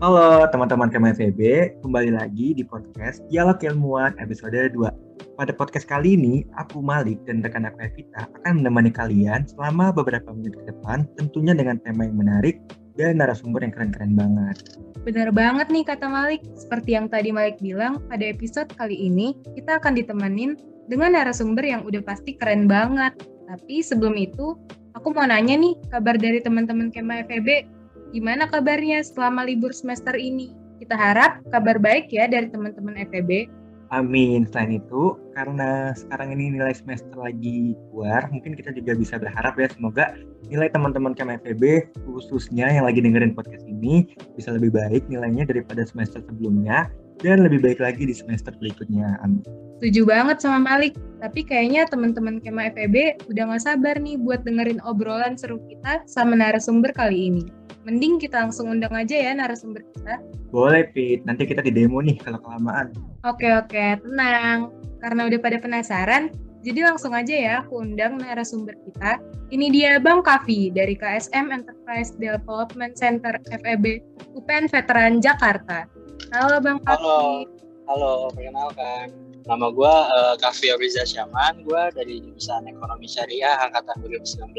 Halo teman-teman KMFB, kembali lagi di podcast Dialog Ilmuwan episode 2. Pada podcast kali ini, aku Malik dan rekan aku Evita akan menemani kalian selama beberapa menit ke depan, tentunya dengan tema yang menarik dan narasumber yang keren-keren banget. Benar banget nih kata Malik. Seperti yang tadi Malik bilang, pada episode kali ini kita akan ditemenin dengan narasumber yang udah pasti keren banget. Tapi sebelum itu, aku mau nanya nih, kabar dari teman-teman Kema FEB Gimana kabarnya selama libur semester ini? Kita harap kabar baik ya dari teman-teman FEB. Amin. Selain itu, karena sekarang ini nilai semester lagi keluar, mungkin kita juga bisa berharap ya semoga nilai teman-teman KMFB khususnya yang lagi dengerin podcast ini bisa lebih baik nilainya daripada semester sebelumnya dan lebih baik lagi di semester berikutnya. Amin. Setuju banget sama Malik. Tapi kayaknya teman-teman Kema FEB udah gak sabar nih buat dengerin obrolan seru kita sama narasumber kali ini mending kita langsung undang aja ya narasumber kita. Boleh, Pit. Nanti kita di demo nih kalau kelamaan. Oke, oke. Tenang. Karena udah pada penasaran, jadi langsung aja ya aku undang narasumber kita. Ini dia Bang Kavi dari KSM Enterprise Development Center FEB UPN Veteran Jakarta. Halo Bang Kavi. Halo, halo, perkenalkan. Nama gue uh, Kavi Abriza Syaman, gue dari jurusan Ekonomi Syariah Angkatan 2019.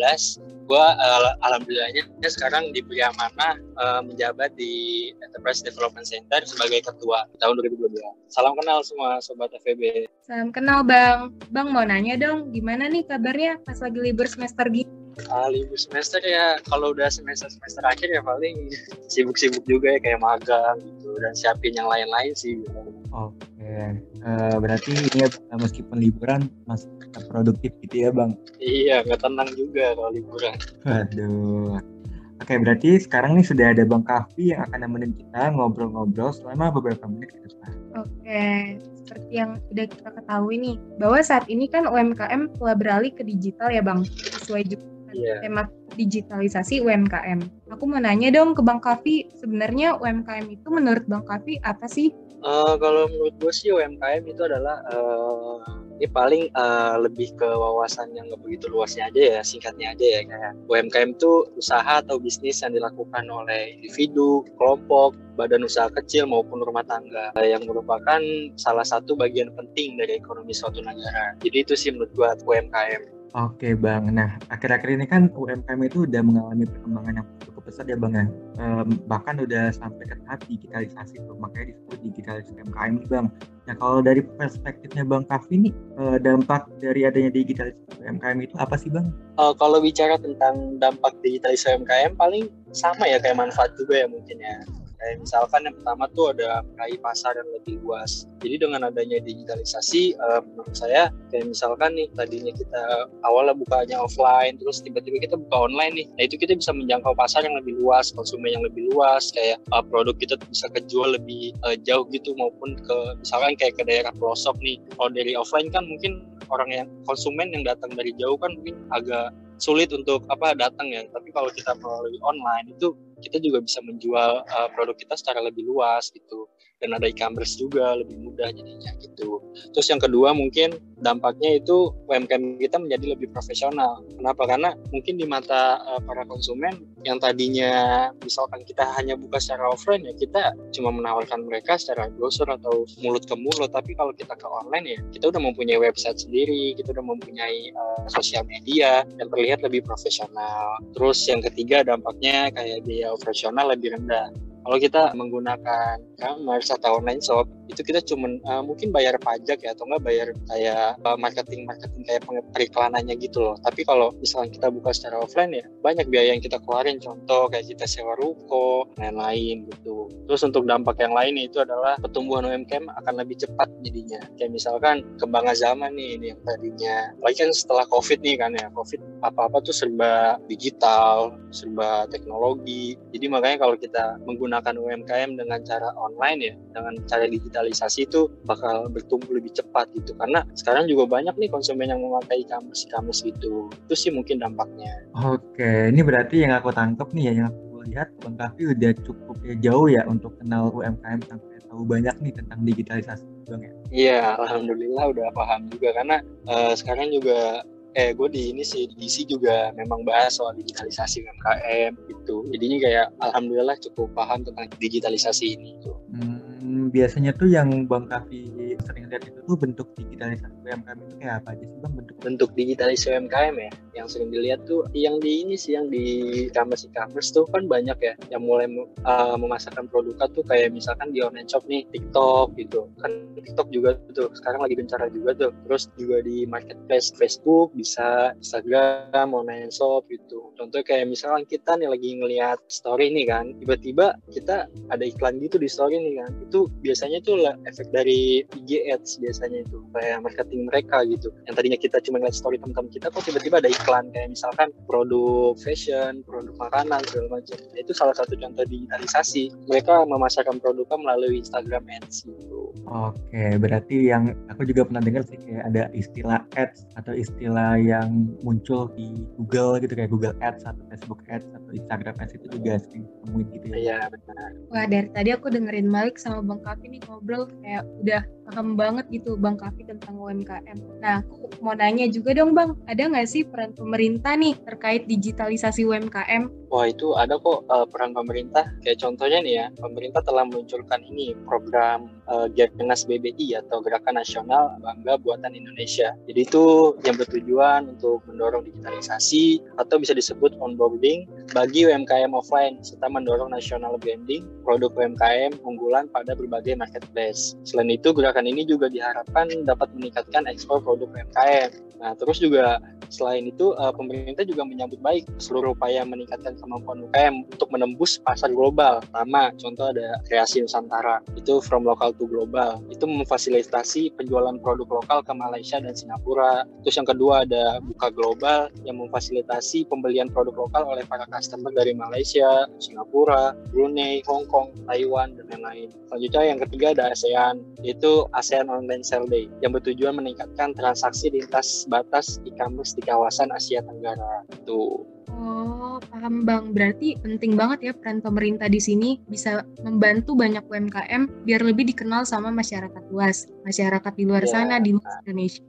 Gue uh, alhamdulillahnya sekarang diberi amanah uh, menjabat di Enterprise Development Center sebagai ketua tahun 2022. Salam kenal semua Sobat FEB. Salam kenal Bang. Bang mau nanya dong, gimana nih kabarnya pas lagi libur semester gini? Uh, libur semester ya kalau udah semester semester akhir ya paling sibuk-sibuk juga ya kayak magang gitu dan siapin yang lain-lain sih. Gitu. Oke, okay. uh, berarti ini ya, meskipun liburan masih tetap produktif gitu ya bang? Iya, nggak tenang juga kalau liburan. Waduh. Oke, berarti sekarang nih sudah ada Bang Kavi yang akan nemenin kita ngobrol-ngobrol selama beberapa menit ke depan. Oke, seperti yang sudah kita ketahui nih, bahwa saat ini kan UMKM telah beralih ke digital ya Bang, sesuai juga yeah. tema digitalisasi UMKM. Aku mau nanya dong ke Bang Kavi, sebenarnya UMKM itu menurut Bang Kavi apa sih? Uh, kalau menurut gue sih UMKM itu adalah uh, ini paling uh, lebih ke wawasan yang nggak begitu luasnya aja ya, singkatnya aja ya kayak UMKM itu usaha atau bisnis yang dilakukan oleh individu, kelompok, badan usaha kecil maupun rumah tangga yang merupakan salah satu bagian penting dari ekonomi suatu negara. Jadi itu sih menurut gue UMKM. Oke Bang, nah akhir-akhir ini kan UMKM itu udah mengalami perkembangan yang cukup pesat ya Bang ya. Um, bahkan udah sampai ke tahap digitalisasi tuh, makanya disebut digitalisasi UMKM nih Bang. Nah kalau dari perspektifnya Bang Kavi nih, uh, dampak dari adanya digitalisasi UMKM itu apa sih Bang? Uh, kalau bicara tentang dampak digitalisasi UMKM paling sama ya kayak manfaat juga ya mungkin ya Kayak misalkan yang pertama tuh ada meraih pasar yang lebih luas. Jadi dengan adanya digitalisasi, uh, menurut saya kayak misalkan nih tadinya kita awalnya bukanya offline, terus tiba-tiba kita buka online nih. Nah itu kita bisa menjangkau pasar yang lebih luas, konsumen yang lebih luas, kayak uh, produk kita bisa kejual lebih uh, jauh gitu maupun ke misalkan kayak ke daerah pelosok nih. Kalau dari offline kan mungkin orang yang konsumen yang datang dari jauh kan mungkin agak sulit untuk apa datang ya. Tapi kalau kita melalui online itu kita juga bisa menjual uh, produk kita secara lebih luas gitu dan ada e-commerce juga lebih mudah jadinya gitu. Terus yang kedua mungkin dampaknya itu UMKM kita menjadi lebih profesional. Kenapa? Karena mungkin di mata uh, para konsumen yang tadinya misalkan kita hanya buka secara offline ya kita cuma menawarkan mereka secara browser atau mulut ke mulut. Tapi kalau kita ke online ya kita udah mempunyai website sendiri, kita udah mempunyai uh, sosial media dan terlihat lebih profesional. Terus yang ketiga dampaknya kayak biaya operasional lebih rendah kalau kita menggunakan e-commerce atau online shop itu kita cuma uh, mungkin bayar pajak ya atau enggak bayar kayak uh, marketing marketing kayak periklanannya gitu loh. Tapi kalau misalnya kita buka secara offline ya banyak biaya yang kita keluarin. Contoh kayak kita sewa ruko lain-lain gitu. Terus untuk dampak yang lain itu adalah pertumbuhan UMKM akan lebih cepat jadinya. Kayak misalkan kembangan zaman nih ini yang tadinya. Lagi kan setelah covid nih kan ya covid apa-apa tuh serba digital serba teknologi. Jadi makanya kalau kita menggunakan menggunakan UMKM dengan cara online ya, dengan cara digitalisasi itu bakal bertumbuh lebih cepat gitu. Karena sekarang juga banyak nih konsumen yang memakai e-commerce, e-commerce gitu. Itu sih mungkin dampaknya. Oke, ini berarti yang aku tangkap nih ya, yang aku lihat Bang Kavi udah cukup ya jauh ya untuk kenal UMKM sampai tahu banyak nih tentang digitalisasi Bang ya. Iya, alhamdulillah udah paham juga karena uh, sekarang juga eh gue di ini sih di DC juga memang bahas soal digitalisasi UMKM gitu. Jadinya kayak alhamdulillah cukup paham tentang digitalisasi ini. Gitu. Hmm, biasanya tuh yang Bang Kavi sering lihat itu tuh bentuk digitalisasi UMKM itu kayak apa aja sih Bang bentuk? Bentuk digitalisasi UMKM ya, yang sering dilihat tuh yang di ini sih yang di e-commerce e-commerce tuh kan banyak ya yang mulai uh, memasarkan produk tuh kayak misalkan di online shop nih TikTok gitu. Kan TikTok juga tuh sekarang lagi gencar juga tuh. Terus juga di marketplace Facebook bisa Instagram online shop gitu. Contohnya kayak misalkan kita nih lagi ngelihat story nih kan tiba-tiba kita ada iklan gitu di story nih kan. Itu biasanya lah efek dari IG ads biasanya itu kayak marketing mereka gitu. Yang tadinya kita cuma ngeliat story teman-teman kita kok tiba-tiba ada iklan. Kayak misalkan produk fashion produk makanan segala macam. Nah, itu salah satu contoh digitalisasi. Mereka memasarkan produknya melalui Instagram ads gitu oke berarti yang aku juga pernah dengar sih kayak ada istilah ads atau istilah yang muncul di Google gitu kayak Google Ads atau Facebook Ads atau Instagram Ads itu juga sering temuin gitu ya. Iya benar. Wah dari tadi aku dengerin Malik sama Bang Kavi nih ngobrol kayak udah paham banget gitu Bang Kavi tentang UMKM. Nah aku mau nanya juga dong Bang, ada nggak sih peran pemerintah nih terkait digitalisasi UMKM? Wah itu ada kok uh, peran pemerintah. Kayak contohnya nih ya, pemerintah telah meluncurkan ini program uh, Gernas BBI atau Gerakan Nasional Bangga Buatan Indonesia. Jadi itu yang bertujuan untuk mendorong digitalisasi atau bisa disebut onboarding bagi UMKM offline serta mendorong national branding produk UMKM unggulan pada berbagai marketplace. Selain itu, gerakan ini juga diharapkan dapat meningkatkan ekspor produk UMKM. Nah, terus juga selain itu uh, pemerintah juga menyambut baik seluruh upaya meningkatkan kemampuan UMKM untuk menembus pasar global. Pertama, contoh ada kreasi Nusantara, itu from local to global. Itu memfasilitasi penjualan produk lokal ke Malaysia dan Singapura. Terus yang kedua ada Buka Global yang memfasilitasi pembelian produk lokal oleh para customer dari Malaysia, Singapura, Brunei, Hong Kong, Taiwan, dan lain-lain. Selanjutnya yang ketiga ada ASEAN, yaitu ASEAN Online Sale Day yang bertujuan meningkatkan transaksi lintas batas e-commerce di kawasan Asia Tenggara. Itu. Oh, paham Bang. Berarti penting banget ya peran pemerintah di sini bisa membantu banyak UMKM biar lebih dikenal sama masyarakat luas, masyarakat di luar yeah. sana di Indonesia.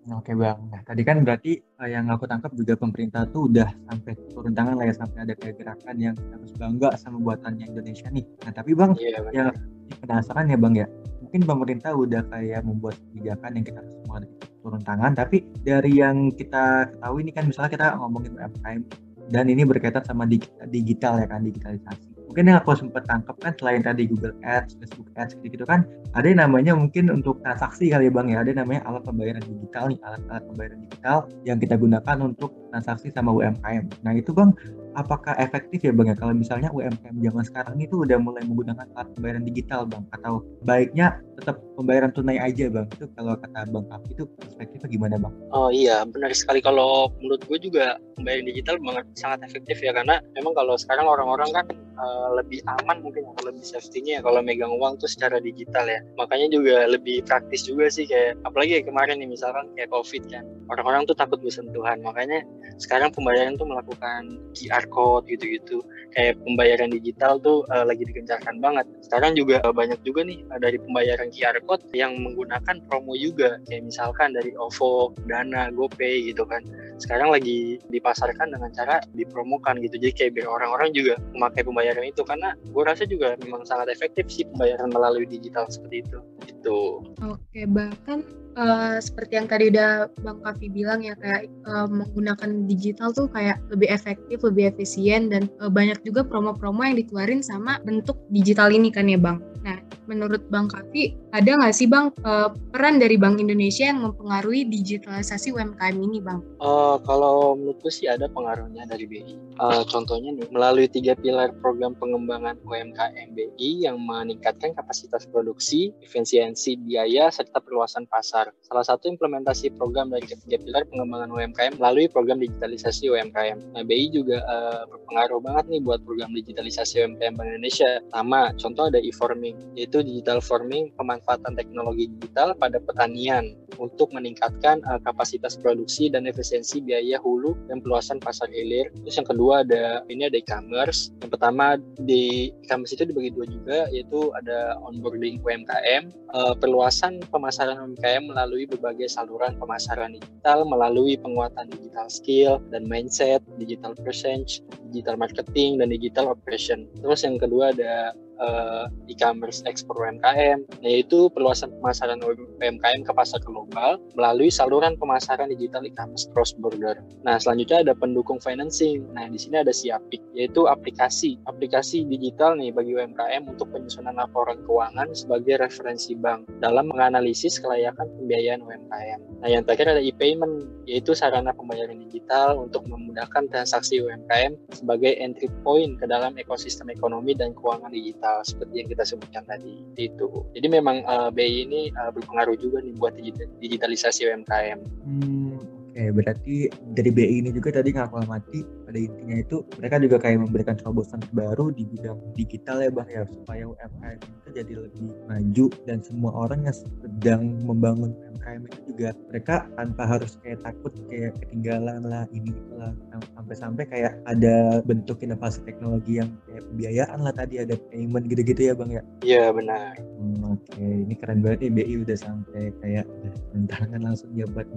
Hmm, oke bang, nah tadi kan berarti uh, yang aku tangkap juga pemerintah tuh udah sampai turun tangan lah ya sampai ada kayak gerakan yang harus bangga sama buatannya Indonesia nih. Nah tapi bang, yeah, yang penasaran ya bang ya, mungkin pemerintah udah kayak membuat kebijakan yang kita harus semua turun tangan. Tapi dari yang kita ketahui ini kan misalnya kita ngomongin UMKM dan ini berkaitan sama digital ya kan digitalisasi. Mungkin yang aku sempat tangkap kan selain tadi Google Ads, Facebook Ads gitu, gitu kan ada yang namanya mungkin untuk transaksi kali ya bang ya. Ada yang namanya alat pembayaran digital nih alat-alat pembayaran digital yang kita gunakan untuk transaksi sama UMKM. Nah itu bang apakah efektif ya bang ya kalau misalnya UMKM zaman sekarang itu udah mulai menggunakan alat pembayaran digital bang atau baiknya tetap pembayaran tunai aja bang itu kalau kata bang Kapi itu perspektifnya gimana bang? Oh iya benar sekali kalau menurut gue juga pembayaran digital banget sangat efektif ya karena memang kalau sekarang orang-orang kan uh, lebih aman mungkin atau lebih safety-nya ya kalau megang uang tuh secara digital ya. Makanya juga lebih praktis juga sih kayak apalagi ya kemarin nih misalkan kayak Covid kan. Orang-orang tuh takut bersentuhan. Makanya sekarang pembayaran tuh melakukan QR code gitu-gitu. Kayak pembayaran digital tuh uh, lagi digencarkan banget. Sekarang juga uh, banyak juga nih uh, dari pembayaran QR code yang menggunakan promo juga. Kayak misalkan dari OVO, Dana, GoPay gitu kan. Sekarang lagi dipasarkan dengan cara dipromokan gitu. Jadi kayak biar orang-orang juga memakai pembayaran itu karena gue rasa juga memang sangat efektif sih pembayaran melalui digital seperti itu gitu oke bahkan uh, seperti yang tadi udah bang Kavi bilang ya kayak uh, menggunakan digital tuh kayak lebih efektif lebih efisien dan uh, banyak juga promo-promo yang dikeluarin sama bentuk digital ini kan ya bang? Nah menurut bang Kavi ada nggak sih bang uh, peran dari Bank Indonesia yang mempengaruhi digitalisasi UMKM ini bang? Uh, kalau menurutku sih ada pengaruhnya dari BI. Uh, contohnya nih melalui tiga pilar program pengembangan UMKM BI yang meningkatkan kapasitas produksi, efisiensi biaya serta perluasan pasar. Salah satu implementasi program dari ketiga pilar pengembangan UMKM melalui program digitalisasi UMKM. Nah BI juga uh, berpengaruh banget nih buat program digitalisasi UMKM Bank Indonesia. Sama contoh ada e-forming, yaitu digital farming, pemanfaatan teknologi digital pada pertanian untuk meningkatkan uh, kapasitas produksi dan efisiensi biaya hulu dan peluasan pasar hilir. Terus yang kedua ada ini ada e-commerce. Yang pertama di e-commerce itu dibagi dua juga yaitu ada onboarding UMKM, uh, perluasan pemasaran UMKM melalui berbagai saluran pemasaran digital melalui penguatan digital skill dan mindset, digital presence, digital marketing dan digital operation. Terus yang kedua ada uh, e-commerce ekspor UMKM, yaitu perluasan pemasaran UMKM ke pasar global melalui saluran pemasaran digital e-commerce cross border. Nah, selanjutnya ada pendukung financing. Nah, di sini ada Siapik, yaitu aplikasi aplikasi digital nih bagi UMKM untuk penyusunan laporan keuangan sebagai referensi bank dalam menganalisis kelayakan pembiayaan UMKM. Nah, yang terakhir ada e-payment, yaitu sarana pembayaran digital untuk memudahkan transaksi UMKM sebagai entry point ke dalam ekosistem ekonomi dan keuangan digital uh, seperti yang kita sebutkan tadi itu. Jadi memang uh, BI ini uh, berpengaruh juga nih buat digitalisasi UMKM. Hmm, Oke, berarti dari BI ini juga tadi nggak mati pada intinya itu mereka juga kayak memberikan terobosan baru di bidang digital ya bang ya supaya UMKM itu jadi lebih maju dan semua orang yang sedang membangun UMKM itu juga mereka tanpa harus kayak takut kayak ketinggalan lah ini itulah sampai-sampai kayak ada bentuk inovasi teknologi yang kayak pembiayaan lah tadi ada payment gitu-gitu ya bang ya iya benar hmm, oke okay. ini keren banget nih BI udah sampai kayak tantangan langsung ya buat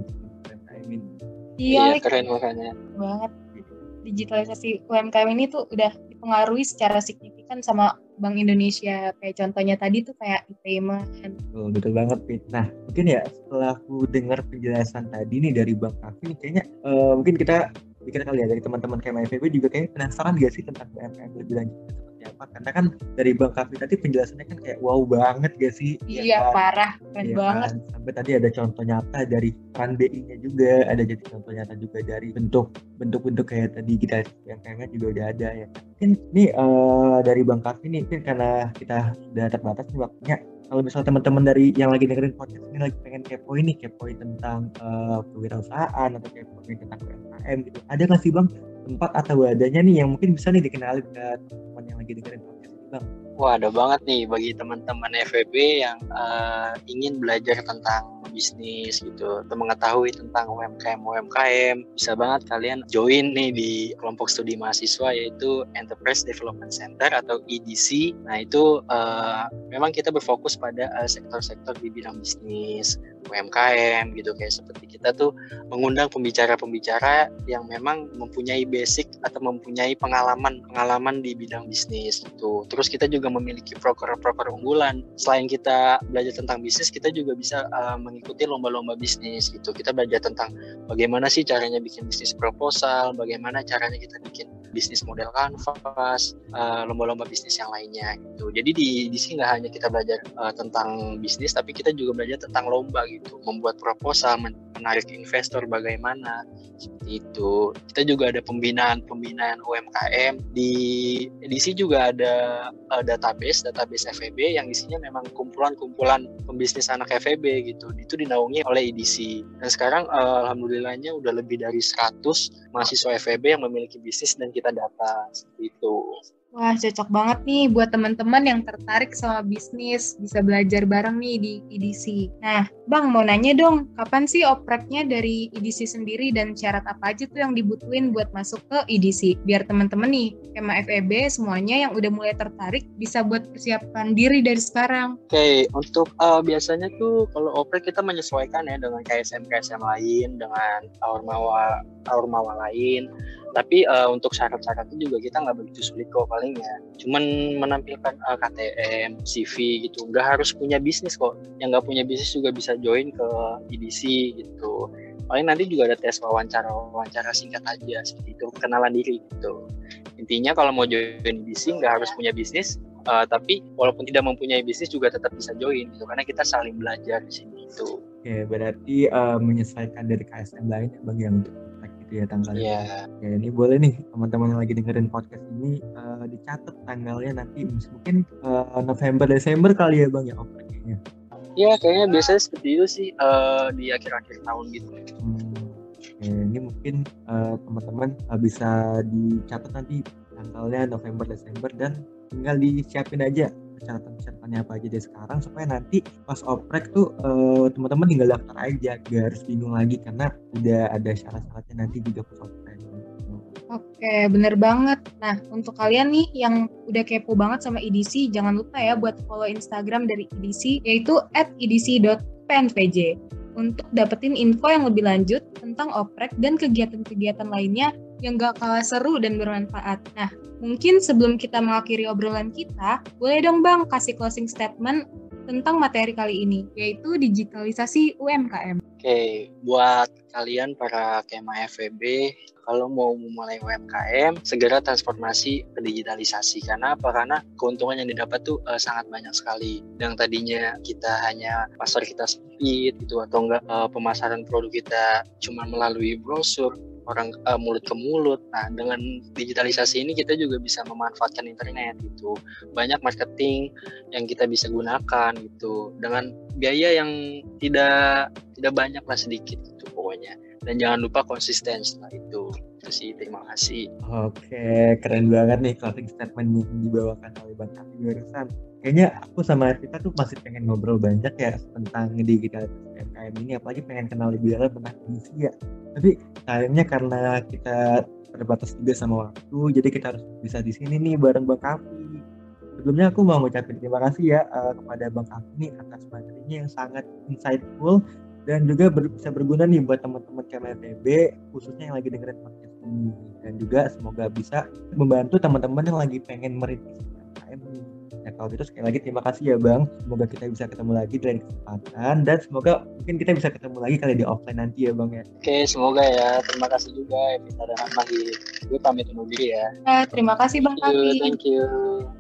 UMKM ini iya, iya keren makanya. Banget. Digitalisasi UMKM ini tuh udah dipengaruhi secara signifikan sama Bank Indonesia. Kayak contohnya tadi tuh kayak e-payment. Betul, betul banget Pit. Nah mungkin ya setelah aku dengar penjelasan tadi nih dari Bang Kavi kayaknya uh, mungkin kita pikir kali ya dari teman-teman kayak FEB juga kayak penasaran gak sih tentang UMKM lebih lanjut seperti apa. Karena kan dari Bang Kavi tadi penjelasannya kan kayak wow banget gak sih? Iya ya kan? parah keren ya banget. kan? sampai tadi ada contoh nyata dari peran BI-nya juga ada jadi contoh nyata juga dari bentuk bentuk-bentuk kayak tadi kita yang kayaknya juga udah ada ya. Mungkin nih uh, dari Bang Kavi nih mungkin karena kita udah terbatas nih waktunya kalau misalnya teman-teman dari yang lagi dengerin podcast ini lagi pengen kepoin nih kepoin tentang uh, kewirausahaan atau kepoin tentang UMKM gitu ada nggak sih bang tempat atau wadahnya nih yang mungkin bisa nih dikenalin ke teman yang lagi dengerin podcast ini bang Wah ada banget nih bagi teman-teman FEB yang uh, ingin belajar tentang bisnis gitu atau mengetahui tentang UMKM UMKM bisa banget kalian join nih di kelompok studi mahasiswa yaitu Enterprise Development Center atau EDC. Nah itu uh, memang kita berfokus pada sektor sektor-sektor di bidang bisnis UMKM gitu kayak seperti kita tuh mengundang pembicara-pembicara yang memang mempunyai basic atau mempunyai pengalaman pengalaman di bidang bisnis gitu. Terus kita juga juga memiliki proker-proker unggulan. Selain kita belajar tentang bisnis, kita juga bisa uh, mengikuti lomba-lomba bisnis gitu. Kita belajar tentang bagaimana sih caranya bikin bisnis proposal, bagaimana caranya kita bikin bisnis model kanvas, uh, lomba-lomba bisnis yang lainnya gitu. Jadi di di sini nggak hanya kita belajar uh, tentang bisnis, tapi kita juga belajar tentang lomba gitu, membuat proposal, menarik investor bagaimana itu. Kita juga ada pembinaan-pembinaan UMKM di edisi juga ada uh, database database FEB yang isinya memang kumpulan-kumpulan pembisnis anak FEB gitu itu dinaungi oleh EDC dan sekarang uh, alhamdulillahnya udah lebih dari 100 mahasiswa FEB yang memiliki bisnis dan kita data seperti itu Wah, cocok banget nih buat teman-teman yang tertarik sama bisnis, bisa belajar bareng nih di EDC. Nah, Bang, mau nanya dong, kapan sih opreknya dari EDC sendiri dan syarat apa aja tuh yang dibutuhin buat masuk ke EDC? Biar teman-teman nih, kema FEB semuanya yang udah mulai tertarik bisa buat persiapan diri dari sekarang. Oke, okay, untuk uh, biasanya tuh kalau oprek kita menyesuaikan ya dengan KSM-KSM lain, dengan Aurmawa, Aurmawa lain tapi uh, untuk syarat-syaratnya juga kita nggak begitu sulit kok paling ya. Cuman menampilkan uh, eh, KTM CV gitu. Nggak harus punya bisnis kok. Yang nggak punya bisnis juga bisa join ke EDC gitu. Paling nanti juga ada tes wawancara wawancara singkat aja seperti itu. Kenalan diri gitu. Intinya kalau mau join EDC nggak harus punya bisnis uh, tapi walaupun tidak mempunyai bisnis juga tetap bisa join gitu. Karena kita saling belajar di sini itu Oke, berarti uh, menyesuaikan dari KSM lain bang yang untuk ya tanggalnya. Yeah. Ya ini boleh nih teman-teman yang lagi dengerin podcast ini uh, dicatat tanggalnya nanti mungkin uh, November Desember kali ya bang ya openingnya. Iya kayaknya biasanya seperti itu sih uh, di akhir-akhir tahun gitu. Hmm, oke, ini mungkin uh, teman-teman uh, bisa dicatat nanti tanggalnya November Desember dan tinggal disiapin aja persyaratan-persyaratannya apa aja dari sekarang supaya nanti pas oprek tuh uh, teman-teman tinggal daftar aja gak harus bingung lagi karena udah ada syarat-syaratnya nanti juga pas oprek. Oke, bener banget. Nah, untuk kalian nih yang udah kepo banget sama EDC, jangan lupa ya buat follow Instagram dari EDC, yaitu at edc.pnvj untuk dapetin info yang lebih lanjut tentang oprek dan kegiatan-kegiatan lainnya yang gak kalah seru dan bermanfaat. Nah, mungkin sebelum kita mengakhiri obrolan kita, boleh dong Bang kasih closing statement tentang materi kali ini, yaitu digitalisasi UMKM. Oke, buat kalian para KMA FEB, kalau mau memulai UMKM, segera transformasi ke digitalisasi. Karena apa? Karena keuntungan yang didapat tuh uh, sangat banyak sekali. Yang tadinya kita hanya pasar kita sempit gitu atau enggak uh, pemasaran produk kita cuma melalui brosur, orang uh, mulut ke mulut. Nah, dengan digitalisasi ini kita juga bisa memanfaatkan internet gitu. Banyak marketing yang kita bisa gunakan gitu dengan biaya yang tidak tidak banyak lah sedikit gitu pokoknya. Dan jangan lupa konsisten setelah itu. Itu sih, terima kasih. Oke, keren banget nih closing statement yang dibawakan oleh Bang Abi barusan. Kayaknya aku sama kita tuh masih pengen ngobrol banyak ya tentang digitalisasi UMKM ini, apalagi pengen kenal lebih dalam tentang ya. Tapi sayangnya karena kita terbatas juga sama waktu jadi kita harus bisa di sini nih bareng Bang Kavi. Sebelumnya aku mau ngucapin terima kasih ya uh, kepada Bang Kavi nih atas materinya yang sangat insightful dan juga ber, bisa berguna nih buat teman-teman KMFB khususnya yang lagi dengerin podcast ini. Dan juga semoga bisa membantu teman-teman yang lagi pengen merintis UMKM Nah kalau gitu sekali lagi terima kasih ya Bang. Semoga kita bisa ketemu lagi di lain kesempatan dan semoga mungkin kita bisa ketemu lagi kali di offline nanti ya Bang ya. Oke semoga ya. Terima kasih juga Evita dan Ahmad. Gue pamit undur diri ya. Eh, terima kasih Bang Kavi. Thank you.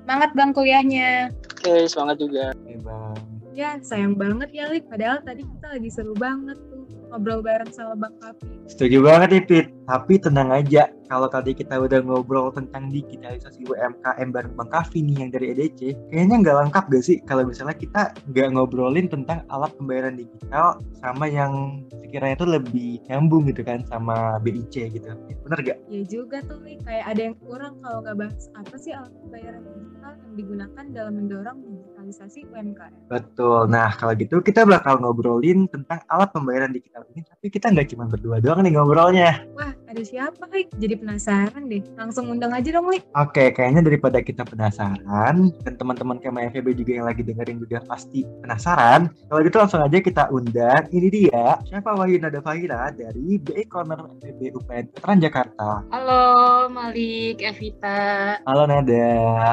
Semangat Bang kuliahnya. Oke semangat juga. Oke Bang. Ya sayang banget ya Lik. Padahal tadi kita lagi seru banget tuh ngobrol bareng sama Bang Kapi. Setuju banget nih Pit. Tapi tenang aja, kalau tadi kita udah ngobrol tentang digitalisasi UMKM bareng Bang Kavi nih yang dari EDC, kayaknya nggak lengkap gak sih kalau misalnya kita nggak ngobrolin tentang alat pembayaran digital sama yang sekiranya itu lebih nyambung gitu kan sama BIC gitu. Bener gak? Ya juga tuh nih, kayak ada yang kurang kalau nggak bahas apa sih alat pembayaran digital yang digunakan dalam mendorong digitalisasi UMKM. Betul. Nah kalau gitu kita bakal ngobrolin tentang alat pembayaran digital ini tapi kita nggak cuma berdua doang nih ngobrolnya wah ada siapa Lik? jadi penasaran deh. Langsung undang aja dong Lik. Oke kayaknya daripada kita penasaran dan teman-teman KMA FEB juga yang lagi dengerin juga pasti penasaran kalau gitu langsung aja kita undang. Ini dia siapa Wahyu Nada Fahira dari BI Corner FEB UPN Veteran Jakarta halo Malik Evita. Halo Nada.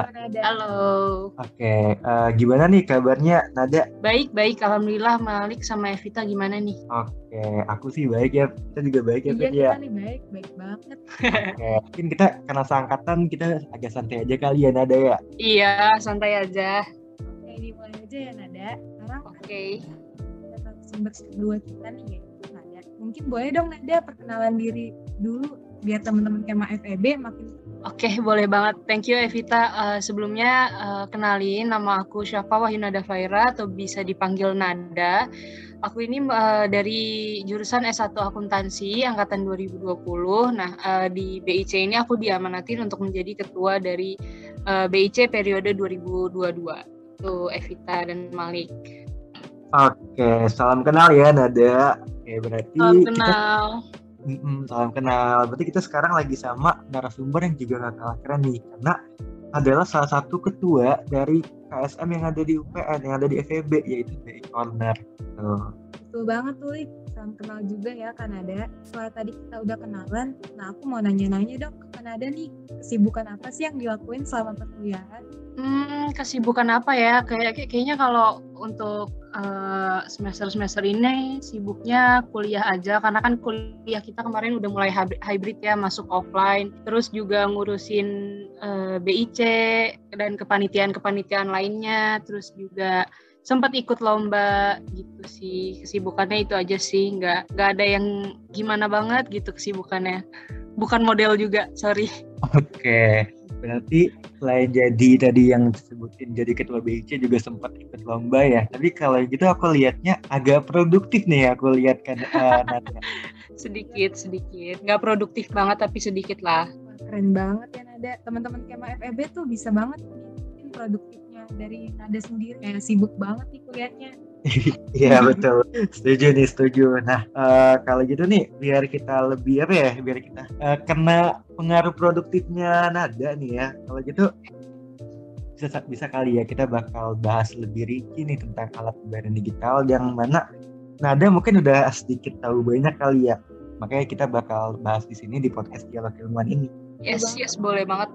Halo Nada. Halo. Oke uh, gimana nih kabarnya Nada? Baik baik. Alhamdulillah Malik sama Evita gimana nih? Oke aku sih baik ya. Kita juga baik ya iya kita ya. nih baik baik banget. Oke mungkin kita karena seangkatan kita agak santai aja kali ya Nada ya? Iya santai aja. Oke dimulai aja ya Nada. Sekarang oke. okay. sumber kedua kita nih ya Nada. Mungkin boleh dong Nada perkenalan diri dulu biar teman-teman kema FEB makin Oke, okay, boleh banget. Thank you Evita. Uh, sebelumnya uh, kenalin nama aku Syafa Wahyunada Faira atau bisa dipanggil Nada. Aku ini uh, dari jurusan S1 Akuntansi angkatan 2020. Nah, uh, di BIC ini aku diamanatin untuk menjadi ketua dari uh, BIC periode 2022. Tuh Evita dan Malik. Oke, salam kenal ya Nada. Oke, berarti salam kenal. Kita Mm-mm, salam kenal. Berarti kita sekarang lagi sama narasumber yang juga gak kalah keren nih, karena adalah salah satu ketua dari KSM yang ada di UPN, yang ada di FEB, yaitu BI Corner. Tuh. Betul banget tuh, Lik. Salam kenal juga ya Kanada. Setelah tadi kita udah kenalan, nah aku mau nanya-nanya dong ke Kanada nih, kesibukan apa sih yang dilakuin selama perkuliahan? Hmm, kesibukan apa ya? Kayak kayaknya kalau untuk uh, semester-semester ini sibuknya kuliah aja karena kan kuliah kita kemarin udah mulai hybrid ya masuk offline terus juga ngurusin uh, eh, BIC dan kepanitiaan-kepanitiaan lainnya terus juga sempat ikut lomba gitu sih kesibukannya itu aja sih nggak nggak ada yang gimana banget gitu kesibukannya bukan model juga sorry oke Berarti selain jadi tadi yang disebutin jadi ketua BIC juga sempat ikut lomba ya. Tapi kalau gitu aku lihatnya agak produktif nih aku lihat kan uh, sedikit sedikit, nggak produktif banget tapi sedikit lah. Keren banget ya Nada. Teman-teman Kema FEB tuh bisa banget produktifnya dari Nada sendiri kayak sibuk banget nih kuliahnya. Iya betul, setuju nih setuju. Nah uh, kalau gitu nih biar kita lebih apa ya, biar kita uh, kena pengaruh produktifnya nada nih ya. Kalau gitu bisa bisa kali ya kita bakal bahas lebih rinci nih tentang alat pembayaran digital yang mana nada mungkin udah sedikit tahu banyak kali ya. Makanya kita bakal bahas di sini di podcast dialog ilmuwan ini. Yes yes boleh banget.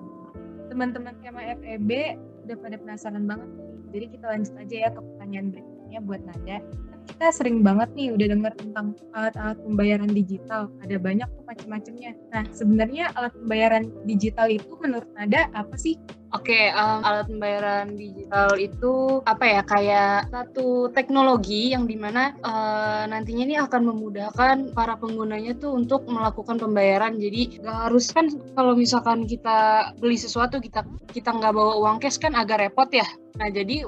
Teman-teman Kema FEB udah pada penasaran banget. Jadi kita lanjut aja ya ke pertanyaan berikutnya buat Nada kita sering banget nih udah dengar tentang alat-alat pembayaran digital. Ada banyak tuh macam-macamnya. Nah, sebenarnya alat pembayaran digital itu menurut Nada apa sih? Oke, um, alat pembayaran digital itu apa ya? Kayak satu teknologi yang di mana uh, nantinya ini akan memudahkan para penggunanya tuh untuk melakukan pembayaran. Jadi nggak harus kan kalau misalkan kita beli sesuatu kita kita nggak bawa uang cash kan agak repot ya. Nah, jadi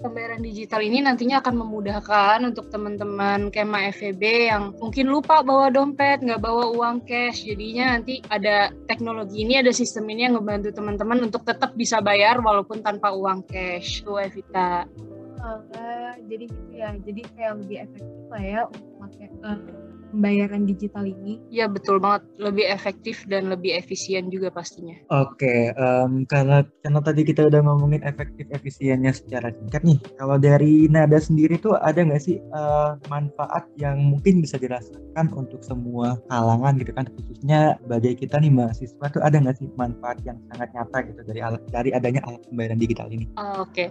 pembayaran digital ini nantinya akan memudahkan untuk teman-teman Kema FEB yang mungkin lupa bawa dompet, nggak bawa uang cash. Jadinya nanti ada teknologi ini, ada sistem ini yang ngebantu teman-teman untuk tetap bisa bayar walaupun tanpa uang cash. Tuh Evita. Oh, jadi gitu ya. Jadi kayak lebih efektif lah ya untuk pakai uh, pembayaran digital ini? Ya betul banget, lebih efektif dan lebih efisien juga pastinya. Oke, okay, um, karena karena tadi kita udah ngomongin efektif efisiennya secara singkat nih. Kalau dari Nada sendiri tuh ada nggak sih uh, manfaat yang mungkin bisa dirasakan untuk semua kalangan gitu kan, khususnya bagi kita nih mahasiswa tuh ada nggak sih manfaat yang sangat nyata gitu dari alat dari adanya alat pembayaran digital ini? Uh, Oke, okay.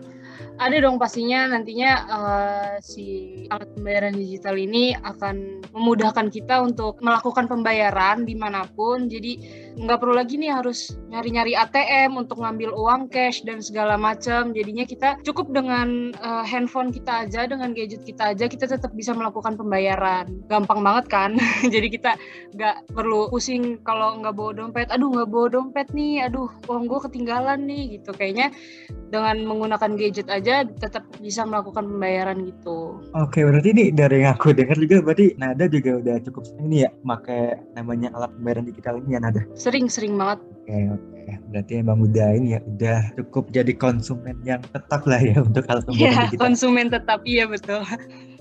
ada dong pastinya nantinya uh, si alat pembayaran digital ini akan memudahkan memudahkan kita untuk melakukan pembayaran di mana pun. Jadi nggak perlu lagi nih harus nyari-nyari ATM untuk ngambil uang cash dan segala macam. Jadinya kita cukup dengan uh, handphone kita aja, dengan gadget kita aja, kita tetap bisa melakukan pembayaran. Gampang banget kan? Jadi kita nggak perlu pusing kalau nggak bawa dompet. Aduh nggak bawa dompet nih, aduh uang gue ketinggalan nih gitu. Kayaknya dengan menggunakan gadget aja tetap bisa melakukan pembayaran gitu. Oke, berarti ini dari yang aku dengar juga berarti Nada juga udah cukup sering nih ya pakai namanya alat pembayaran digital ini ya Nada? Sering-sering banget. Oke, oke. Berarti emang udah ini ya, udah cukup jadi konsumen yang tetap lah ya untuk alat pembayaran ya, digital. konsumen tetap, iya betul.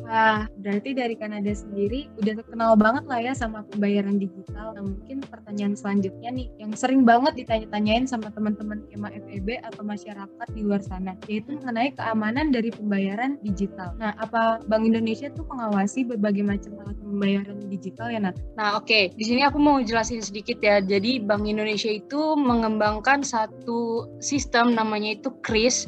Wah, berarti dari Kanada sendiri udah terkenal banget lah ya sama pembayaran digital. Nah, mungkin pertanyaan selanjutnya nih, yang sering banget ditanya-tanyain sama teman-teman Kema FEB atau masyarakat di luar sana, yaitu mengenai keamanan dari pembayaran digital. Nah, apa Bank Indonesia tuh mengawasi berbagai macam alat pembayaran digital ya, Nat? Nah, oke. Okay. Di sini aku mau jelasin sedikit ya. Jadi, Bank Indonesia itu mengembangkan satu sistem namanya itu KRIS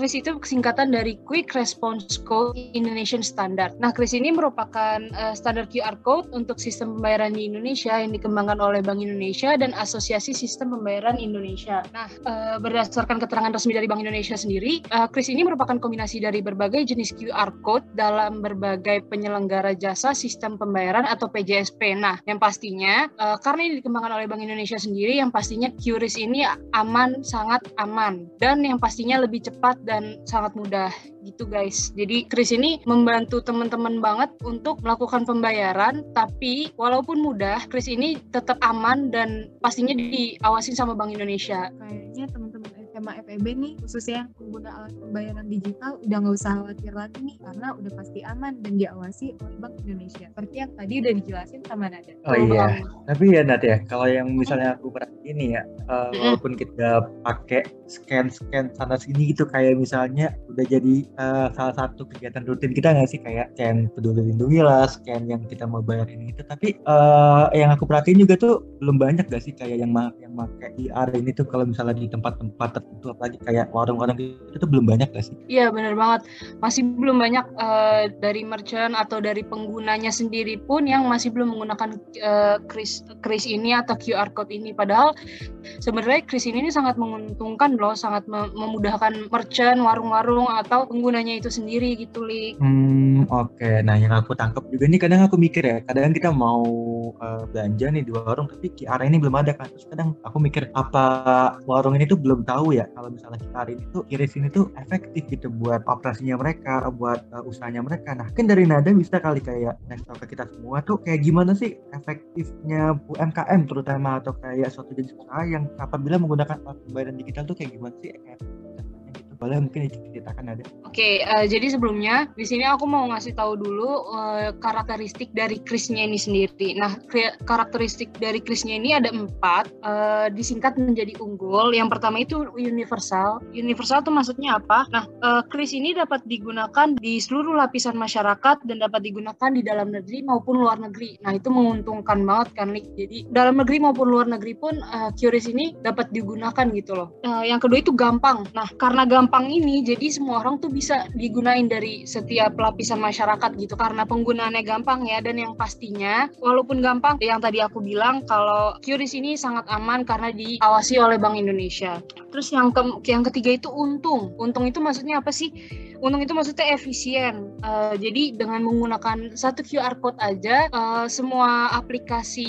KRIS itu singkatan dari Quick Response Code Indonesian Standard. Nah, KRIS ini merupakan uh, standar QR code untuk sistem pembayaran di Indonesia yang dikembangkan oleh Bank Indonesia dan Asosiasi Sistem Pembayaran Indonesia. Nah, uh, berdasarkan keterangan resmi dari Bank Indonesia sendiri, uh, KRIS ini merupakan kombinasi dari berbagai jenis QR code dalam berbagai penyelenggara jasa sistem pembayaran atau PJSP. Nah, yang pastinya uh, karena ini dikembangkan oleh Bank Indonesia sendiri, yang pastinya QRIS ini aman, sangat aman, dan yang pastinya lebih cepat dan sangat mudah gitu guys. Jadi Kris ini membantu teman-teman banget untuk melakukan pembayaran tapi walaupun mudah Kris ini tetap aman dan pastinya diawasin sama Bank Indonesia. Kayaknya teman-teman SMA FEB nih khususnya pengguna alat pembayaran digital udah nggak usah khawatir lagi nih karena udah pasti aman dan diawasi oleh Bank Indonesia seperti yang tadi udah dijelasin sama Nada. Oh iya, tapi ya Nada ya kalau yang misalnya aku perhatiin nih ya uh, walaupun kita pakai scan-scan sana sini gitu. Kayak misalnya udah jadi uh, salah satu kegiatan rutin kita nggak sih? Kayak scan peduli lindungi lah, scan yang kita mau bayar ini itu tapi uh, yang aku perhatiin juga tuh belum banyak gak sih? Kayak yang yang pakai IR ini tuh kalau misalnya di tempat-tempat itu apalagi kayak warung-warung gitu itu belum banyak gak sih? Iya benar banget. Masih belum banyak uh, dari merchant atau dari penggunanya sendiri pun yang masih belum menggunakan uh, kris kris ini atau QR code ini. Padahal sebenarnya kris ini, ini sangat menguntungkan loh sangat memudahkan merchant warung-warung atau penggunanya itu sendiri gitu li. Hmm oke okay. nah yang aku tangkap juga nih kadang aku mikir ya kadang kita mau uh, belanja nih di warung tapi QR ini belum ada kan terus kadang aku mikir apa warung ini tuh belum tahu ya kalau misalnya kita ini tuh iris ini tuh efektif gitu buat operasinya mereka buat uh, usahanya mereka nah mungkin dari nada bisa kali kayak next ke kita semua tuh kayak gimana sih efektifnya UMKM terutama atau kayak suatu jenis usaha yang apabila menggunakan pembayaran digital tuh kayak gimana sih kayak gitu boleh mungkin diceritakan ada Oke, uh, jadi sebelumnya di sini aku mau ngasih tahu dulu uh, karakteristik dari krisnya ini sendiri. Nah, karakteristik dari krisnya ini ada empat, uh, disingkat menjadi unggul. Yang pertama itu universal. Universal itu maksudnya apa? Nah, uh, ini dapat digunakan di seluruh lapisan masyarakat dan dapat digunakan di dalam negeri maupun luar negeri. Nah, itu menguntungkan banget kan, Lik. Jadi dalam negeri maupun luar negeri pun uh, ini dapat digunakan gitu loh. Uh, yang kedua itu gampang. Nah, karena gampang ini, jadi semua orang tuh bisa digunain dari setiap lapisan masyarakat gitu karena penggunaannya gampang ya dan yang pastinya walaupun gampang yang tadi aku bilang kalau QRIS ini sangat aman karena diawasi oleh Bank Indonesia. Terus yang ke yang ketiga itu untung. Untung itu maksudnya apa sih? Untung itu maksudnya efisien. Uh, jadi dengan menggunakan satu QR code aja, uh, semua aplikasi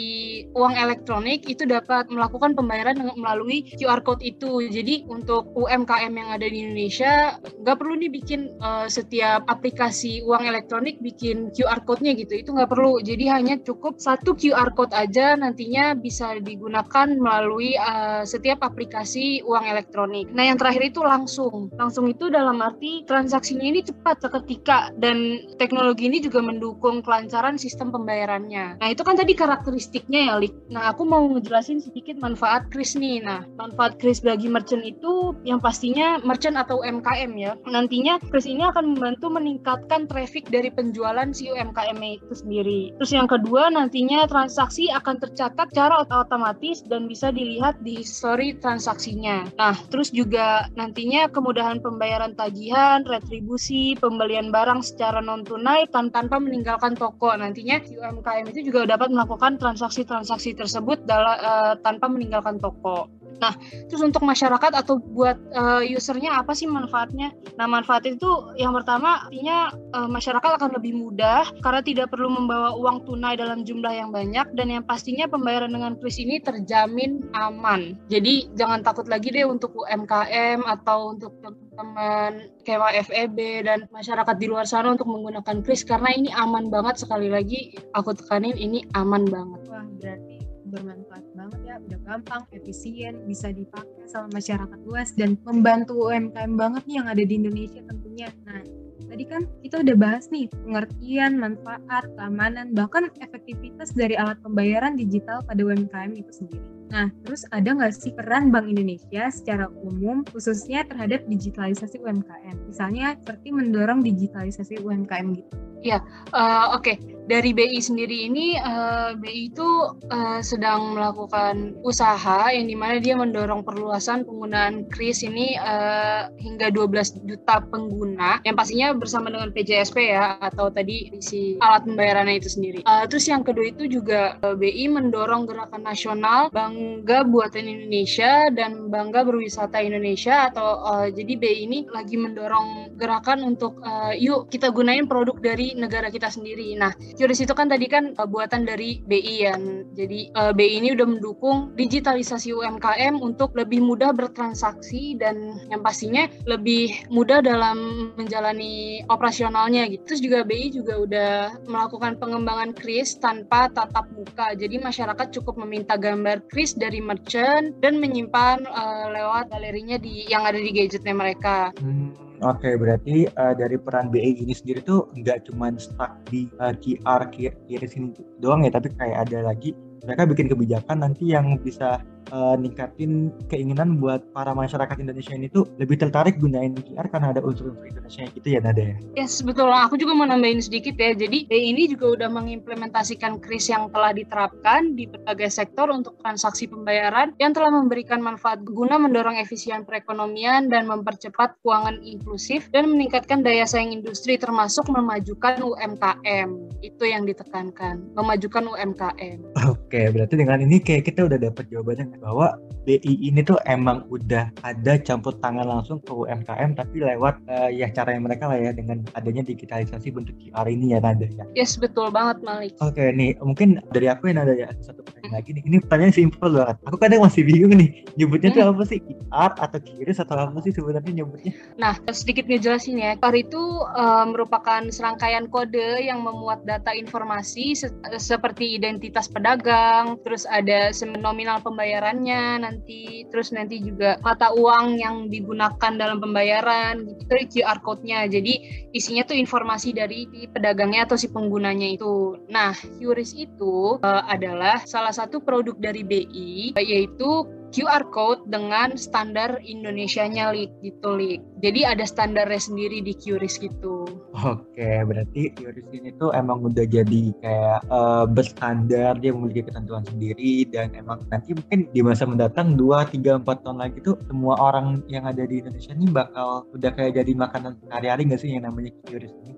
uang elektronik itu dapat melakukan pembayaran melalui QR code itu. Jadi untuk UMKM yang ada di Indonesia nggak perlu nih bikin uh, setiap aplikasi uang elektronik bikin QR code-nya gitu. Itu nggak perlu. Jadi hanya cukup satu QR code aja nantinya bisa digunakan melalui uh, setiap aplikasi uang elektronik. Nah yang terakhir itu langsung. Langsung itu dalam arti transaksi transaksinya ini cepat seketika dan teknologi ini juga mendukung kelancaran sistem pembayarannya. Nah itu kan tadi karakteristiknya ya, Lik. Nah aku mau ngejelasin sedikit manfaat kris nih. Nah manfaat kris bagi merchant itu yang pastinya merchant atau UMKM ya. Nantinya kris ini akan membantu meningkatkan traffic dari penjualan si UMKM itu sendiri. Terus yang kedua nantinya transaksi akan tercatat secara otomatis dan bisa dilihat di story transaksinya. Nah terus juga nantinya kemudahan pembayaran tagihan, distribusi pembelian barang secara non tunai tanpa meninggalkan toko. Nantinya si UMKM itu juga dapat melakukan transaksi-transaksi tersebut dalam, uh, tanpa meninggalkan toko. Nah, terus untuk masyarakat atau buat uh, usernya apa sih manfaatnya? Nah, manfaat itu yang pertama artinya uh, masyarakat akan lebih mudah karena tidak perlu membawa uang tunai dalam jumlah yang banyak dan yang pastinya pembayaran dengan kris ini terjamin aman. Jadi jangan takut lagi deh untuk UMKM atau untuk teman-teman kema FEB dan masyarakat di luar sana untuk menggunakan kris karena ini aman banget sekali lagi aku tekanin ini aman banget. Wah, berarti bermanfaat banget ya udah gampang efisien bisa dipakai sama masyarakat luas dan membantu UMKM banget nih yang ada di Indonesia tentunya. Nah tadi kan kita udah bahas nih pengertian manfaat keamanan bahkan efektivitas dari alat pembayaran digital pada UMKM itu sendiri Nah, terus ada nggak sih peran Bank Indonesia secara umum khususnya terhadap digitalisasi UMKM? Misalnya seperti mendorong digitalisasi UMKM gitu. Ya, uh, oke. Okay. Dari BI sendiri ini, uh, eh, BI itu uh, sedang melakukan usaha yang di mana dia mendorong perluasan penggunaan KRIS ini uh, hingga 12 juta pengguna, yang pastinya bersama dengan PJSP ya, atau tadi isi alat pembayarannya itu sendiri. Uh, terus yang kedua itu juga uh, BI mendorong gerakan nasional Bangga Buatan Indonesia dan Bangga Berwisata Indonesia, atau uh, jadi BI ini lagi mendorong gerakan untuk uh, yuk kita gunain produk dari negara kita sendiri. Nah, QRIS itu kan tadi kan uh, buatan dari BI ya. Jadi uh, BI ini udah mendukung digitalisasi UMKM untuk lebih mudah bertransaksi dan yang pastinya lebih mudah dalam menjalani operasionalnya gitu. Terus juga BI juga udah melakukan pengembangan kris tanpa tatap muka. Jadi masyarakat cukup meminta gambar kris dari merchant dan menyimpan uh, lewat galerinya di yang ada di gadgetnya mereka. Hmm Oke, okay, berarti uh, dari peran BI ini sendiri tuh nggak cuma stuck di uh, QR kiri sini doang ya, tapi kayak ada lagi mereka bikin kebijakan nanti yang bisa uh, ningkatin keinginan buat para masyarakat Indonesia ini tuh lebih tertarik gunain QR karena ada unsur-unsur Indonesia gitu ya Nada ya? Yes, betul. Aku juga mau nambahin sedikit ya. Jadi ini juga udah mengimplementasikan kris yang telah diterapkan di berbagai sektor untuk transaksi pembayaran yang telah memberikan manfaat guna mendorong efisien perekonomian dan mempercepat keuangan inklusif dan meningkatkan daya saing industri termasuk memajukan UMKM. Itu yang ditekankan, memajukan UMKM. Oke, berarti dengan ini kayak kita udah dapat jawabannya bahwa BI ini tuh emang udah ada campur tangan langsung ke UMKM tapi lewat uh, ya cara yang mereka lah ya dengan adanya digitalisasi bentuk QR ini ya Nada ya. Yes betul banget Malik. Oke nih mungkin dari aku yang ada ya satu pertanyaan lagi nih. Ini pertanyaan simpel banget. Aku kadang masih bingung nih. Nyebutnya tuh apa sih? QR atau QRIS atau apa sih sebenarnya nyebutnya? Nah, sedikit ngejelasin ya. QR itu uh, merupakan serangkaian kode yang memuat data informasi se seperti identitas pedagang, terus ada nominal pembayarannya nanti, terus nanti juga mata uang yang digunakan dalam pembayaran, gitu QR code-nya. Jadi isinya tuh informasi dari pedagangnya atau si penggunanya itu. Nah, QRIS itu uh, adalah salah satu produk dari BI yaitu QR code dengan standar Indonesia-nya Lik gitu Lik. Jadi ada standarnya sendiri di QRIS gitu. Oke, berarti QRIS ini tuh emang udah jadi kayak uh, berstandar, dia memiliki ketentuan sendiri dan emang nanti mungkin di masa mendatang 2, 3, 4 tahun lagi tuh semua orang yang ada di Indonesia ini bakal udah kayak jadi makanan sehari-hari nggak sih yang namanya QRIS ini?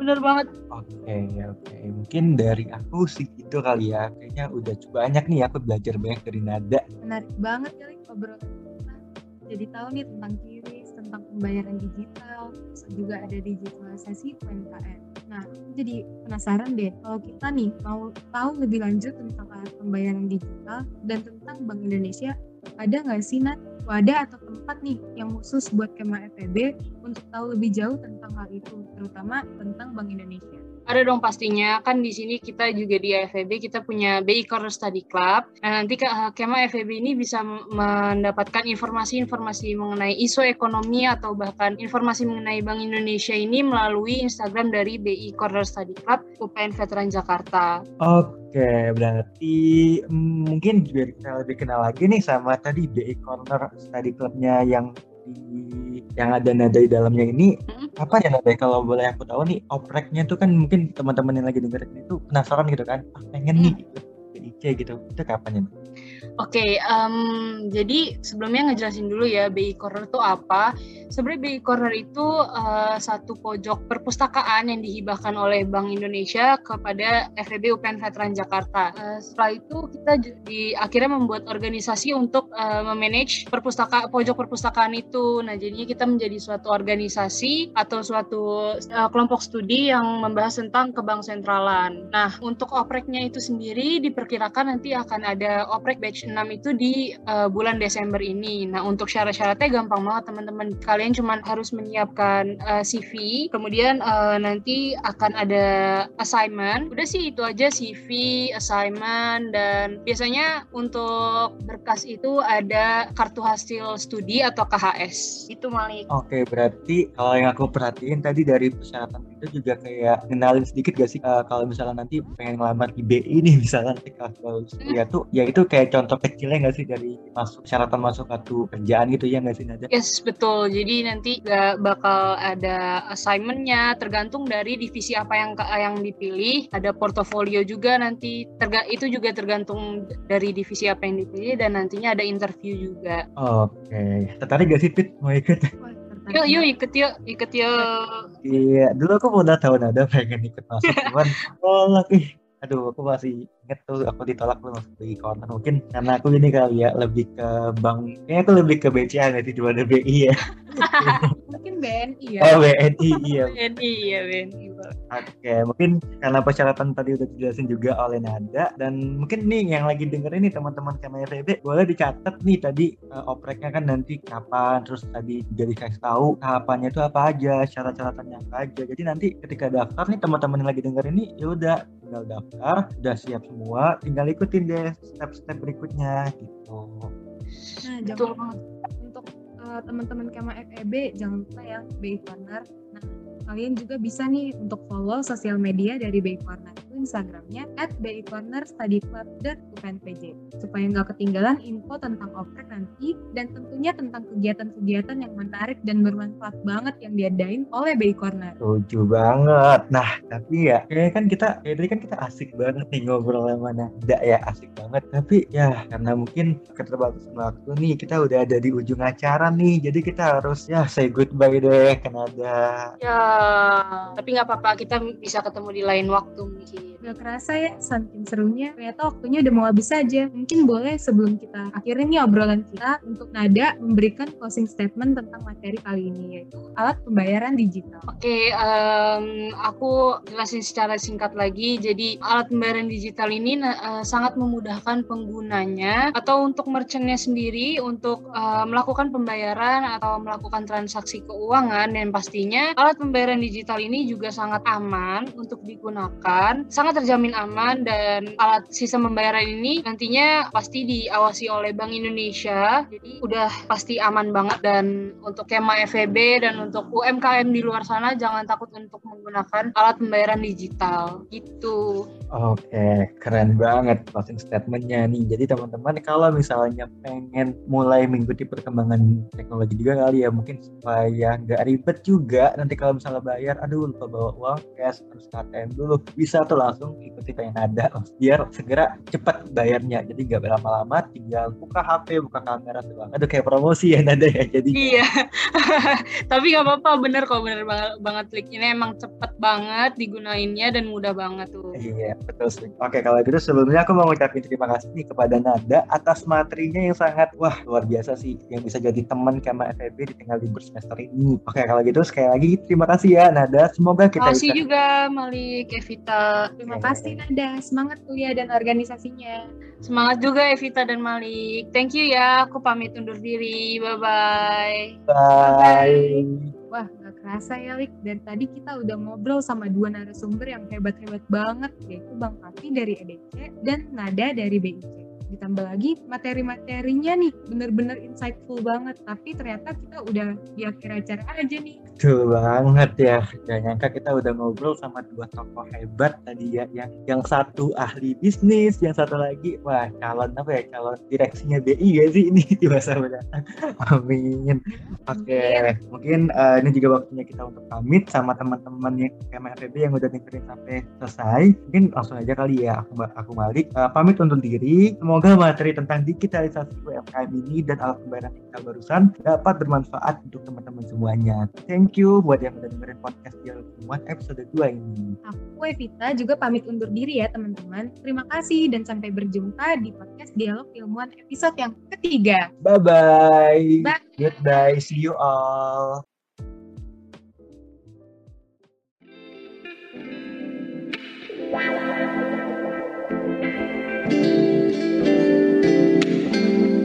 Bener banget. Oke, okay, oke. Okay. Mungkin dari aku sih gitu kali ya. Kayaknya udah cukup banyak nih aku belajar banyak dari Nada. Menarik banget kali obrolan kita. Jadi tahu nih tentang QRIS, tentang pembayaran digital, terus juga ada digitalisasi UMKM. Nah, aku jadi penasaran deh, kalau kita nih mau tahu lebih lanjut tentang pembayaran digital dan tentang Bank Indonesia, ada nggak sih Nat wadah atau tempat nih yang khusus buat Kema FEB untuk tahu lebih jauh tentang hal itu, terutama tentang Bank Indonesia. Ada dong pastinya, kan di sini kita juga di FEB kita punya BI Corner Study Club. Nah, nanti Kema FEB ini bisa mendapatkan informasi-informasi mengenai isu ekonomi atau bahkan informasi mengenai Bank Indonesia ini melalui Instagram dari BI Corner Study Club UPN Veteran Jakarta. Oke, berarti mm, mungkin biar kita lebih kenal lagi nih sama tadi BI Corner Study Clubnya yang yang ada nada di dalamnya ini hmm? apa ya nada kalau boleh aku tahu nih opreknya tuh kan mungkin teman-teman yang lagi dengerin itu penasaran gitu kan ah, pengen hmm. nih IC gitu itu kapan ya Oke, okay, um, jadi sebelumnya ngejelasin dulu ya BI Corner itu apa. Sebenarnya BI Corner itu uh, satu pojok perpustakaan yang dihibahkan oleh Bank Indonesia kepada FEB UPN Veteran Jakarta. Uh, setelah itu kita di akhirnya membuat organisasi untuk uh, memanage perpustaka pojok perpustakaan itu. Nah, jadinya kita menjadi suatu organisasi atau suatu uh, kelompok studi yang membahas tentang kebang sentralan. Nah, untuk opreknya itu sendiri diperkirakan nanti akan ada oprek batch 6 itu di uh, bulan Desember ini. Nah, untuk syarat-syaratnya gampang banget teman-teman. Kalian cuma harus menyiapkan uh, eh, CV, kemudian uh, nanti akan ada assignment. Udah sih itu aja CV, assignment dan biasanya untuk berkas itu ada kartu hasil studi atau KHS. Itu Malik. Oke, berarti kalau yang aku perhatiin tadi dari persyaratan itu juga kayak kenalin sedikit gak sih uh, kalau misalnya nanti pengen ngelamar di BI nih misalnya nanti kalau ya tuh ya itu kayak contoh kecilnya nggak sih dari masuk syaratan masuk kartu kerjaan gitu ya nggak sih Nada? Yes betul. Jadi nanti gak bakal ada assignmentnya tergantung dari divisi apa yang yang dipilih. Ada portofolio juga nanti terga itu juga tergantung dari divisi apa yang dipilih dan nantinya ada interview juga. Oke, okay. tertarik gak sih Pit mau ikut? Yuk, yuk ikut yuk, ikut yuk. Iya, dulu aku udah tahu Nada pengen ikut masuk, cuman tolak ih aduh aku masih tuh aku ditolak tuh masuk di corner mungkin karena aku ini kali ya lebih ke bank kayaknya aku lebih ke BCA nggak sih daripada BI ya? Mungkin BNI ya. Oh BNI iya. BNI ya BNI oke mungkin karena persyaratan tadi udah dijelasin juga oleh Nada dan mungkin nih yang lagi dengerin nih teman-teman FEB boleh dicatat nih tadi uh, opreknya kan nanti kapan terus tadi jadi dikasih tahu tahapannya itu apa aja syarat-syaratnya apa aja. Jadi nanti ketika daftar nih teman-teman yang lagi dengerin ini ya udah tinggal daftar udah siap semua tinggal ikutin deh step-step berikutnya gitu. Nah jangan untuk uh, teman-teman kema FEB jangan lupa ya BI Corner nah kalian juga bisa nih untuk follow sosial media dari BI Corner Instagramnya at BI Corner Study Club. Dan UPNPJ supaya nggak ketinggalan info tentang oprek nanti dan tentunya tentang kegiatan-kegiatan yang menarik dan bermanfaat banget yang diadain oleh BI Corner. Setuju banget. Nah, tapi ya kayaknya kan kita kayak tadi kan kita asik banget nih ngobrol sama Nada ya asik banget. Tapi ya karena mungkin keterbatasan waktu nih kita udah ada di ujung acara nih. Jadi kita harus ya say goodbye deh ke Nada. Ya, tapi nggak apa-apa kita bisa ketemu di lain waktu mungkin. Gak kerasa ya, saking serunya. Ternyata waktunya udah mau habis aja. Mungkin boleh sebelum kita akhirin nih obrolan kita untuk Nada memberikan closing statement tentang materi kali ini, yaitu alat pembayaran digital. Oke, um, aku jelasin secara singkat lagi. Jadi alat pembayaran digital ini uh, sangat memudahkan penggunanya atau untuk merchantnya sendiri untuk uh, melakukan pembayaran atau melakukan transaksi keuangan dan pastinya alat pembayaran digital ini juga sangat aman untuk digunakan. Sangat terjamin aman dan alat sistem pembayaran ini nantinya pasti diawasi oleh Bank Indonesia. Jadi udah pasti aman banget dan untuk Kema FEB dan untuk UMKM di luar sana jangan takut untuk menggunakan alat pembayaran digital gitu. Oke, keren banget closing statementnya nih. Jadi teman-teman kalau misalnya pengen mulai mengikuti perkembangan teknologi juga kali ya, mungkin supaya nggak ribet juga. Nanti kalau misalnya bayar, aduh lupa bawa uang cash harus KTM dulu, bisa tuh langsung ikuti kayak nada, biar segera cepat bayarnya. Jadi nggak berlama-lama, tinggal buka HP, buka kamera tuh. Aduh kayak promosi ya nada ya. Jadi iya. Tapi nggak apa-apa, bener kok bener banget banget klik ini emang cepet banget digunainnya dan mudah banget tuh. Iya betul sih. Oke kalau gitu sebelumnya aku mau ngucapin terima kasih nih kepada Nada atas materinya yang sangat wah luar biasa sih yang bisa jadi teman kema FEB di tengah libur semester ini. Oke kalau gitu sekali lagi terima kasih ya Nada. Semoga kita Terima kasih bisa... juga Malik, Evita. Terima kasih Nada. Semangat kuliah dan organisasinya. Semangat juga Evita dan Malik. Thank you ya. Aku pamit undur diri. Bye-bye. Bye. Bye. Wah, gak kerasa ya, Lik. Dan tadi kita udah ngobrol sama dua narasumber yang hebat-hebat banget, yaitu Bang Kapi dari EDC dan Nada dari BIC ditambah lagi materi-materinya nih bener-bener insightful banget. Tapi ternyata kita udah di akhir acara aja nih Betul banget ya gak nyangka kita udah ngobrol sama dua tokoh hebat tadi ya yang yang satu ahli bisnis yang satu lagi wah calon apa ya calon direksinya BI gak sih ini? Di masa mendatang amin. Oke okay. mungkin uh, ini juga waktunya kita untuk pamit sama teman-teman yang KMFB yang udah dengerin sampai selesai. Mungkin langsung aja kali ya aku aku balik. Uh, pamit untuk diri. Semoga materi tentang digitalisasi UMKM ini dan alat pembayaran digital barusan dapat bermanfaat untuk teman-teman semuanya. Thank you buat yang udah dengerin podcast Dialog Ilmuwan episode 2 ini. Aku Evita juga pamit undur diri ya teman-teman. Terima kasih dan sampai berjumpa di podcast Dialog Ilmuwan episode yang ketiga. Bye-bye. Bye. Goodbye. See you all. Wow.